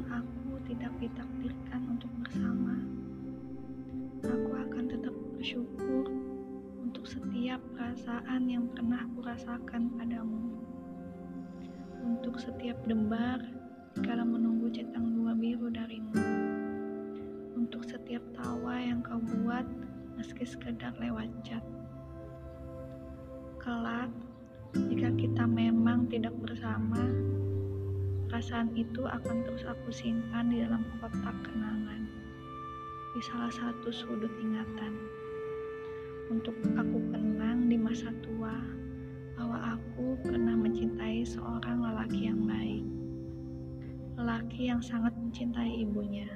yang aku tidak ditakdirkan untuk bersama, aku akan tetap bersyukur untuk setiap perasaan yang pernah kurasakan padamu. Untuk setiap debar, kala menunggu cetang dua biru darimu. Untuk setiap tawa yang kau buat meski sekedar lewat cat. Kelak, jika kita memang tidak bersama, perasaan itu akan terus aku simpan di dalam kotak kenangan, di salah satu sudut ingatan untuk aku kenang di masa tua bahwa aku pernah mencintai seorang lelaki yang baik, lelaki yang sangat mencintai ibunya.